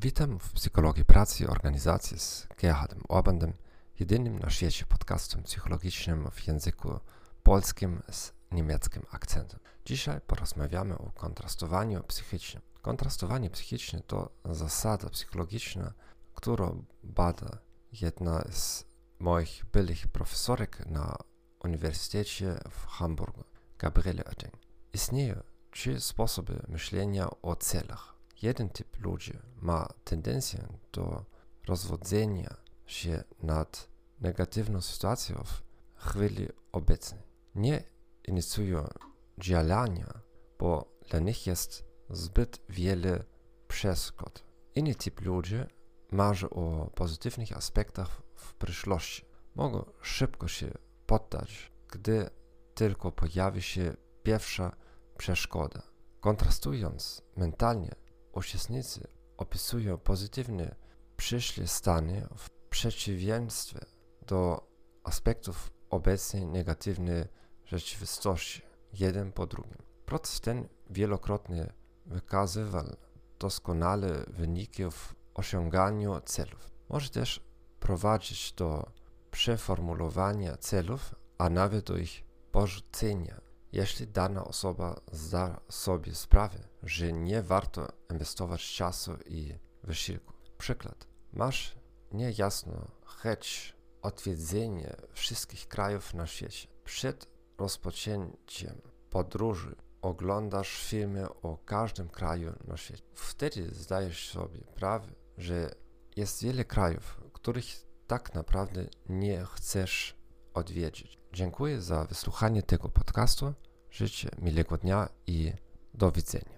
Witam w Psychologii Pracy Organizacji z Gerhardem Orbandem, jedynym na świecie podcastem psychologicznym w języku polskim z niemieckim akcentem. Dzisiaj porozmawiamy o kontrastowaniu psychicznym. Kontrastowanie psychiczne to zasada psychologiczna, którą bada jedna z moich byłych profesorek na Uniwersytecie w Hamburgu, Gabriele Oetting. Istnieją trzy sposoby myślenia o celach. Jeden typ ludzi ma tendencję do rozwodzenia się nad negatywną sytuacją w chwili obecnej. Nie inicjują działania, bo dla nich jest zbyt wiele przeszkód. Inny typ ludzi marzy o pozytywnych aspektach w przyszłości. Mogą szybko się poddać, gdy tylko pojawi się pierwsza przeszkoda. Kontrastując mentalnie, uczestnicy opisują pozytywne przyszłe stany w przeciwieństwie do aspektów obecnej negatywnej rzeczywistości, jeden po drugim. Proces ten wielokrotnie wykazywał doskonale wyniki w osiąganiu celów. Może też prowadzić do przeformulowania celów, a nawet do ich porzucenia, jeśli dana osoba zda sobie sprawę, że nie warto inwestować czasu i wysiłku. Przykład. Masz niejasno chęć odwiedzenia wszystkich krajów na świecie. Przed rozpoczęciem podróży oglądasz filmy o każdym kraju na świecie. Wtedy zdajesz sobie sprawę, że jest wiele krajów, których tak naprawdę nie chcesz odwiedzić. Dziękuję za wysłuchanie tego podcastu. Życzę miłego dnia i do widzenia.